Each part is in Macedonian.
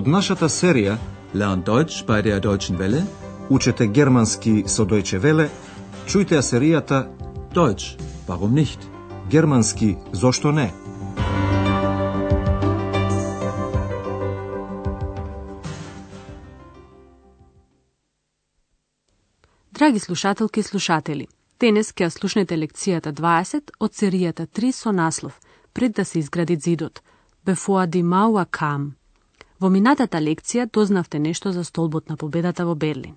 Од нашата серија Learn Deutsch bei der Deutschen Welle. Учете германски со Deutsche Welle, чујте ја серијата Deutsch, warum nicht? Германски зошто не? Драги слушателки и слушатели, денес ќе слушнете лекцијата 20 од серијата 3 со наслов Пред да се изгради зидот, Bevor die Mauer kam. Во минатата лекција дознавте нешто за столбот на победата во Берлин.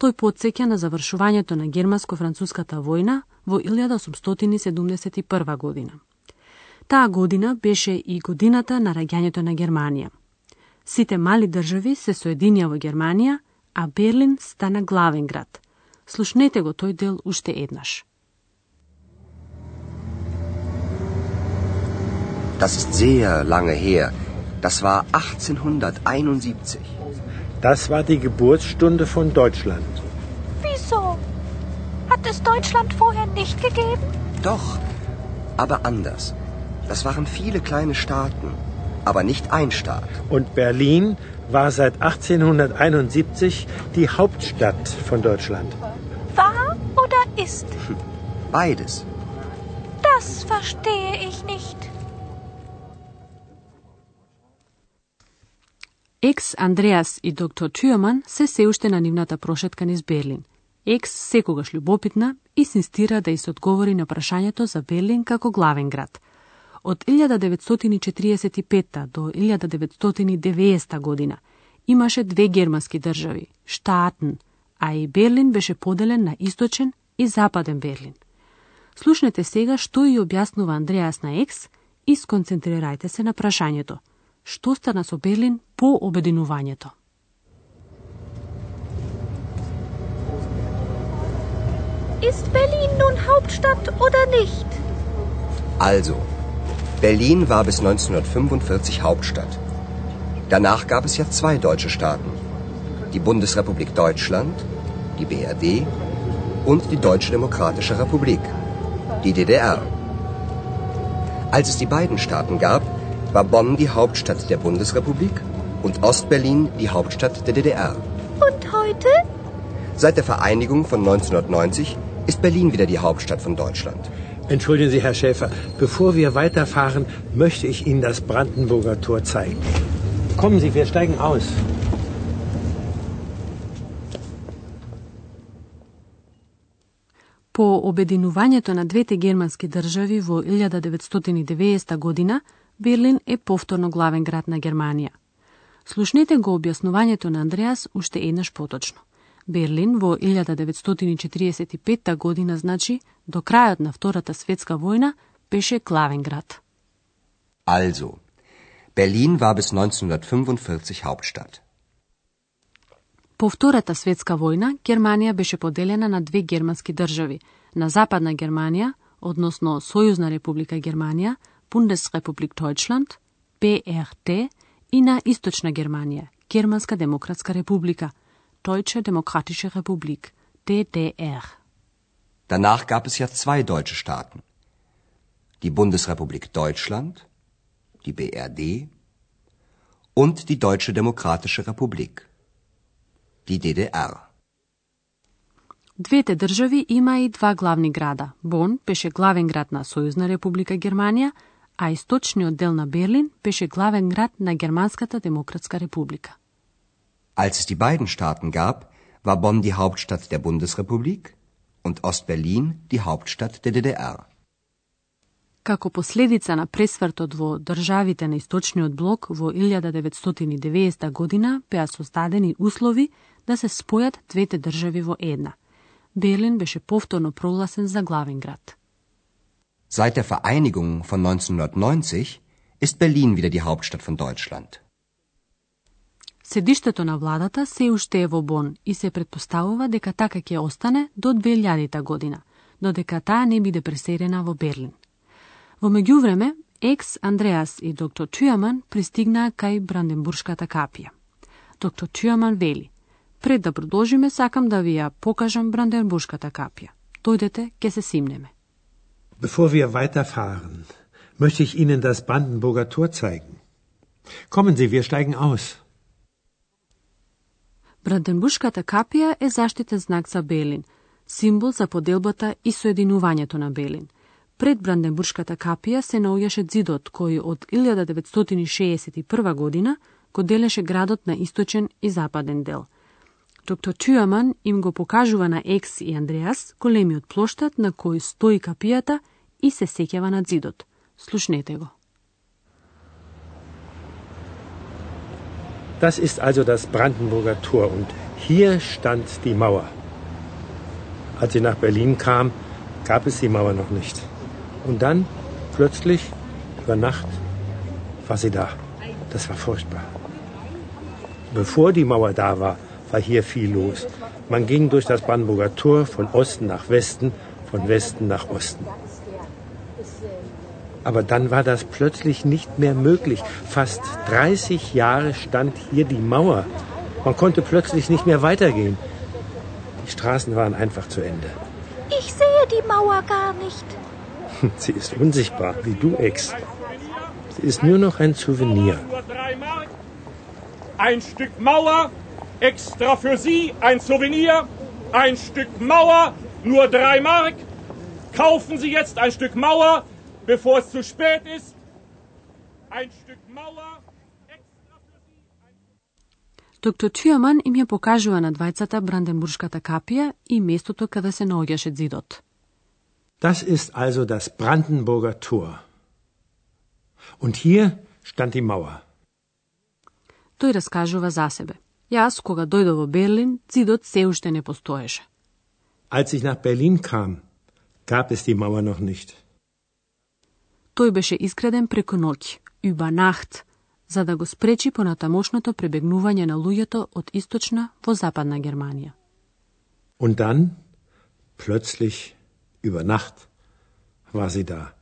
Тој подсеќа на завршувањето на германско-француската војна во 1871 година. Таа година беше и годината на раѓањето на Германија. Сите мали држави се соединија во Германија, а Берлин стана главен град. Слушнете го тој дел уште еднаш. Das ist sehr lange her. Das war 1871. Das war die Geburtsstunde von Deutschland. Wieso? Hat es Deutschland vorher nicht gegeben? Doch, aber anders. Das waren viele kleine Staaten, aber nicht ein Staat. Und Berlin war seit 1871 die Hauptstadt von Deutschland. War oder ist? Beides. Das verstehe ich nicht. Екс Андреас и доктор Тюрман се се уште на нивната прошетка низ Берлин. Екс секогаш љубопитна синстира да и се одговори на прашањето за Берлин како главен град. Од 1945 до 1990 година имаше две германски држави, Штатен, а и Берлин беше поделен на источен и западен Берлин. Слушнете сега што и објаснува Андреас на Екс и сконцентрирајте се на прашањето – што стана со Берлин по обединувањето. Ist Berlin nun Hauptstadt oder nicht? Also, Berlin war bis 1945 Hauptstadt. Danach gab es ja zwei deutsche Staaten. Die Bundesrepublik Deutschland, die BRD, und die Deutsche Demokratische Republik, die DDR. Als es die beiden Staaten gab, war Bonn die Hauptstadt der Bundesrepublik und Ostberlin die Hauptstadt der DDR. Und heute? Seit der Vereinigung von 1990 ist Berlin wieder die Hauptstadt von Deutschland. Entschuldigen Sie, Herr Schäfer, bevor wir weiterfahren, möchte ich Ihnen das Brandenburger Tor zeigen. Kommen Sie, wir steigen aus. По обединувањето на двете германски држави во 1990 година, Берлин е повторно главен град на Германија. Слушнете го објаснувањето на Андреас уште еднаш поточно. Берлин во 1945 година, значи, до крајот на Втората светска војна, беше главен град. Also, Berlin war bis 1945 Hauptstadt. По Втората светска војна, Германија беше поделена на две германски држави, на Западна Германија, односно Сојузна република Германија, Bundesrepublik Deutschland, BRD, и на Источна Германија, Германска демократска република, Deutsche Demokratische Republik, DDR. Danach gab es ja zwei deutsche Staaten. Die Bundesrepublik Deutschland, die BRD und die Deutsche Demokratische Republik, die DDR. Двете држави има и два главни града. Бон беше главен град на Сојузна република Германија, а источниот дел на Берлин беше главен град на Германската демократска република. Als es die beiden Staaten gab, war Bonn die Hauptstadt der Bundesrepublik und Ostberlin die Hauptstadt der DDR. Како последица на пресвртот во државите на источниот блок во 1990 година беа создадени услови да се спојат двете држави во една. Берлин беше повторно прогласен за главен град. Seit der Vereinigung von 1990 ist Berlin wieder die Hauptstadt von Deutschland. Седиштето на владата се уште е во Бон и се предпоставува дека така ќе остане до 2000 година, додека таа не биде пресерена во Берлин. Во меѓувреме, екс Андреас и доктор Тюаман пристигнаа кај Бранденбуршката капија. Доктор Тюаман вели, пред да продолжиме, сакам да ви ја покажам Бранденбуршката капија. Дојдете, ќе се симнеме. Bevor wir weiterfahren, möchte ich Ihnen das Brandenburger Tor zeigen. Kommen Sie, wir steigen aus. Бранденбушката капија е заштитен знак за Белин, символ за поделбата и соединувањето на Белин. Пред Бранденбуршката капија се наоѓаше зидот кој од 1961 година го делеше градот на источен и западен дел. Доктор Тюаман им го покажува на Екс и Андреас големиот плоштад на кој стои капијата и се сеќава на зидот. Слушнете го. Das ist also das Brandenburger Tor und hier stand die Mauer. Als sie nach Berlin kam, gab es die Mauer noch nicht. Und dann, plötzlich, über Nacht, war sie da. Das war furchtbar. Bevor die Mauer da war, war hier viel los. Man ging durch das Brandenburger Tor von Osten nach Westen, von Westen nach Osten. Aber dann war das plötzlich nicht mehr möglich. Fast 30 Jahre stand hier die Mauer. Man konnte plötzlich nicht mehr weitergehen. Die Straßen waren einfach zu Ende. Ich sehe die Mauer gar nicht. Sie ist unsichtbar, wie du, Ex. Sie ist nur noch ein Souvenir. Ein Stück Mauer, extra für Sie, ein Souvenir. Ein Stück Mauer, nur drei Mark. Kaufen Sie jetzt ein Stück Mauer, bevor es zu spät ist. Ein Stück Mauer. extra für Sie, ein- Доктор Тюаман им ја покажува на двајцата Бранденбуршката капија и местото каде се наоѓаше зидот. Das ist also das Brandenburger Tor. Und hier stand die Mauer. Тој раскажува за себе. Јас, кога дојдов во Берлин, зидот се уште не постоеше. Als ich nach Berlin kam, gab es die Mauer noch nicht. Тој беше изграден преку ноќ, Nacht, за да го спречи понатамошното пребегнување на луѓето од источна во западна Германија. Und dann, plötzlich, über Nacht, war sie da.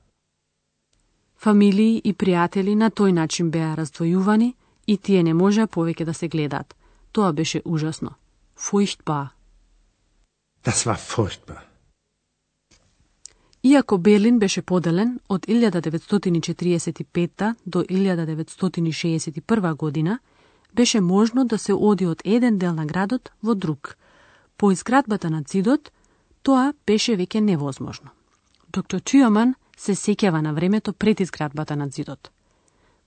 Фамилии и пријатели на тој начин беа раздвојувани и тие не можеа повеќе да се гледаат. Тоа беше ужасно. Furchtbar. Das war furchtbar. Иако Берлин беше поделен од 1945 до 1961 година, беше можно да се оди од еден дел на градот во друг. По изградбата на зидот, тоа беше веќе невозможно. Доктор Тюаман се сеќава на времето пред изградбата на зидот.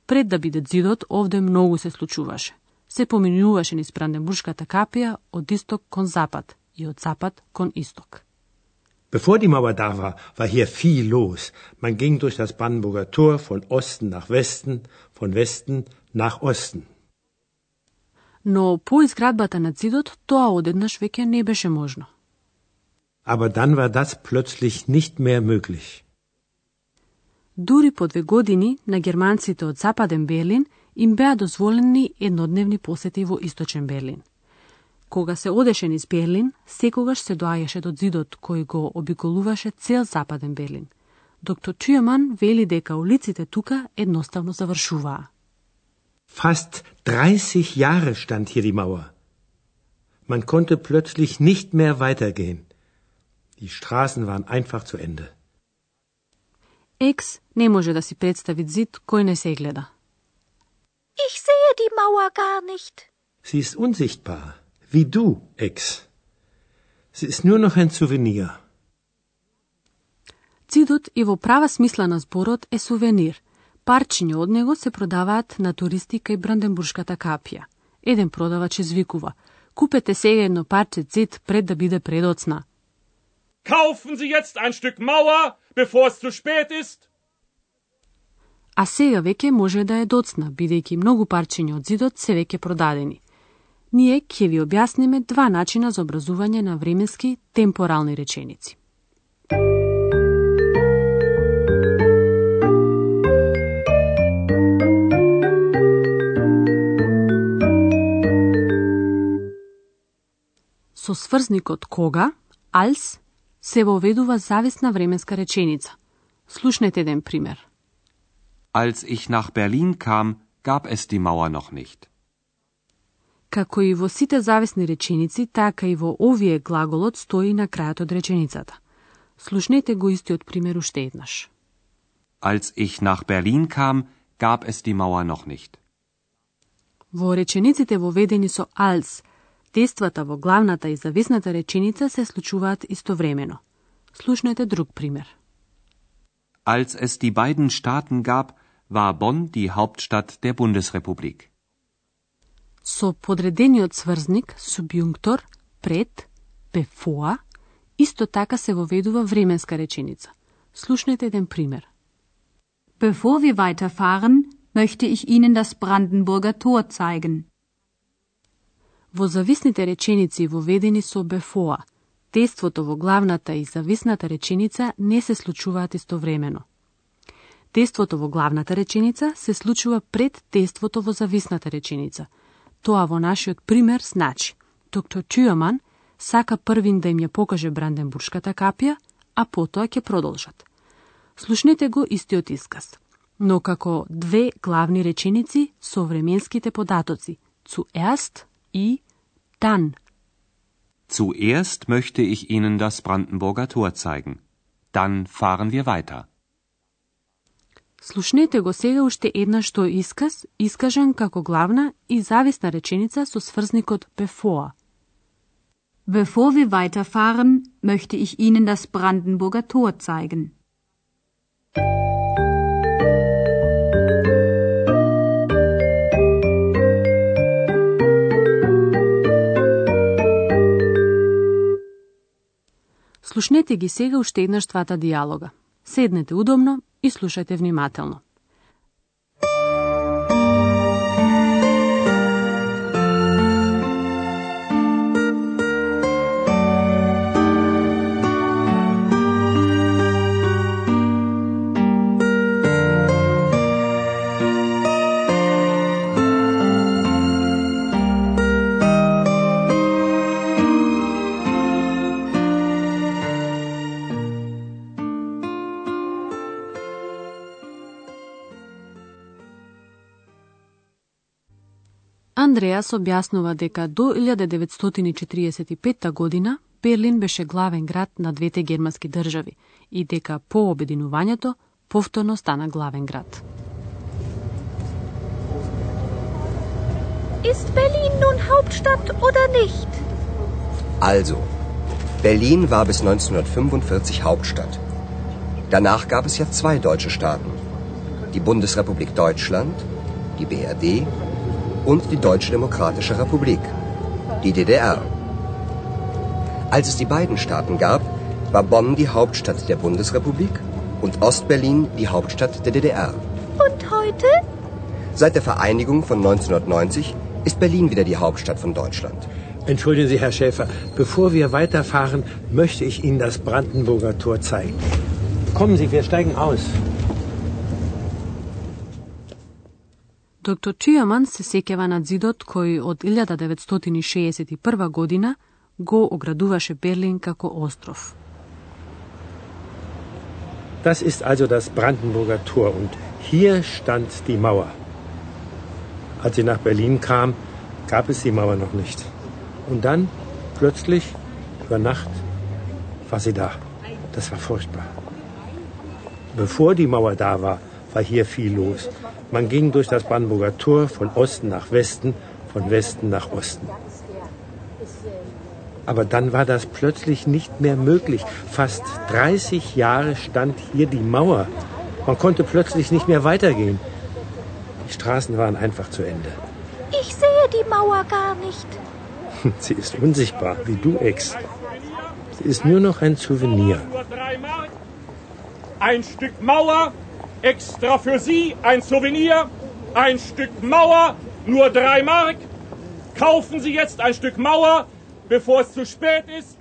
Пред да биде зидот, овде многу се случуваше. Се поминуваше низ Бранденбуршката капија од исток кон запад и од запад кон исток. Bevor die Mauer da war, war hier viel los. Man ging durch das Brandenburger Tor von Osten nach Westen, von Westen nach Osten. Но по изградбата на зидот тоа одеднаш веќе не беше можно. Aber dann war das plötzlich nicht mehr möglich. Дури по две години на германците од Западен Берлин им беа дозволени еднодневни посети во Источен Берлин. Кога се одеше низ Берлин, секогаш се доаѓаше до зидот кој го обиколуваше цел Западен Берлин. Доктор Тюеман вели дека улиците тука едноставно завршуваа. Fast 30 Jahre stand hier die Mauer. Man konnte plötzlich nicht mehr weitergehen. Die Straßen waren einfach zu Ende. Екс не може да си представи зид кој не се гледа. Ich sehe die Mauer gar nicht. Sie ist unsichtbar, wie du, Ex. Sie ist nur noch ein Souvenir. Цидот и во права смисла на зборот е сувенир. Парчиња од него се продаваат на туристи кај Бранденбуршката капија. Еден продавач извикува: Купете сега едно парче цид пред да биде предоцна. Kaufen Sie jetzt ein Stück Mauer, bevor es zu spät ist. А сега веќе може да е доцна, бидејќи многу парчиња од зидот се веќе продадени. Ние ќе ви објасниме два начина за образување на временски темпорални реченици. Со сврзникот кога, als, се воведува зависна временска реченица. Слушнете еден пример. Als ich nach Berlin kam, gab es die Mauer noch nicht. Како и во сите зависни реченици, така и во овие глаголот стои на крајот од реченицата. Слушнете го истиот пример уште еднаш. Als ich nach Berlin kam, gab es die Mauer noch nicht. Во речениците воведени со als, Действата во главната и зависната реченица се случуваат истовремено. Слушнете друг пример. Als es die beiden Staaten gab, war Bonn die Hauptstadt der Bundesrepublik. Со подредениот сврзник, субјунктор, пред, bevor, исто така се воведува временска реченица. Слушнете еден пример. Bevor wir weiterfahren, möchte ich Ihnen das Brandenburger Tor zeigen. Во зависните реченици воведени со бефоа, действото во главната и зависната реченица не се случуваат истовремено. Действото во главната реченица се случува пред действото во зависната реченица. Тоа во нашиот пример значи, доктор Тюаман сака првин да им ја покаже Бранденбуршката капија, а потоа ќе продолжат. Слушнете го истиот исказ, но како две главни реченици со временските податоци, zuerst и dann. Zuerst möchte ich Ihnen das Brandenburger Tor zeigen. Dann fahren wir weiter. Слушнете го сега уште еднаш тој исказ, искажан како главна и зависна реченица со сврзникот bevor. Bevor wir weiterfahren, möchte ich Ihnen das Brandenburger Tor zeigen. Слушнете ги сега уште еднаш двата диалога. Седнете удобно и слушајте внимателно. Андреас објаснува дека до 1945 година Берлин беше главен град на двете германски држави и дека по обединувањето повторно стана главен град. Ist Berlin nun Hauptstadt oder nicht? Also, Berlin war bis 1945 Hauptstadt. Danach gab es ja zwei deutsche Staaten. Die Bundesrepublik Deutschland, die BRD und die Deutsche Demokratische Republik, die DDR. Als es die beiden Staaten gab, war Bonn die Hauptstadt der Bundesrepublik und Ostberlin die Hauptstadt der DDR. Und heute? Seit der Vereinigung von 1990 ist Berlin wieder die Hauptstadt von Deutschland. Entschuldigen Sie, Herr Schäfer, bevor wir weiterfahren, möchte ich Ihnen das Brandenburger Tor zeigen. Kommen Sie, wir steigen aus. Доктор Чијаман се сеќава на зидот кој од 1961 година го оградуваше Берлин како остров. Das ist also das Brandenburger Tor und hier stand die Mauer. Als sie nach Berlin kam, gab es die Mauer noch nicht. Und dann, plötzlich, über Nacht, war sie da. Das war furchtbar. Bevor die Mauer da war, war hier viel los. Man ging durch das Brandenburger Tor von Osten nach Westen, von Westen nach Osten. Aber dann war das plötzlich nicht mehr möglich. Fast 30 Jahre stand hier die Mauer. Man konnte plötzlich nicht mehr weitergehen. Die Straßen waren einfach zu Ende. Ich sehe die Mauer gar nicht. Sie ist unsichtbar, wie du, Ex. Sie ist nur noch ein Souvenir. Ein Stück Mauer Extra für Sie ein Souvenir, ein Stück Mauer, nur drei Mark. Kaufen Sie jetzt ein Stück Mauer, bevor es zu spät ist.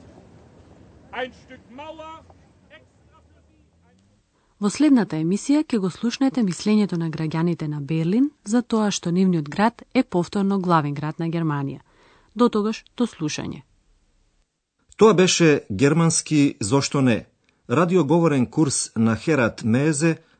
Ein Stück Mauer. Во следната емисија ќе го слушнете мислењето на граѓаните на Берлин за тоа што нивниот град е повторно главен град на Германија. До тогаш, до слушање. Тоа беше германски Зошто не? Радиоговорен курс на Херат Мезе –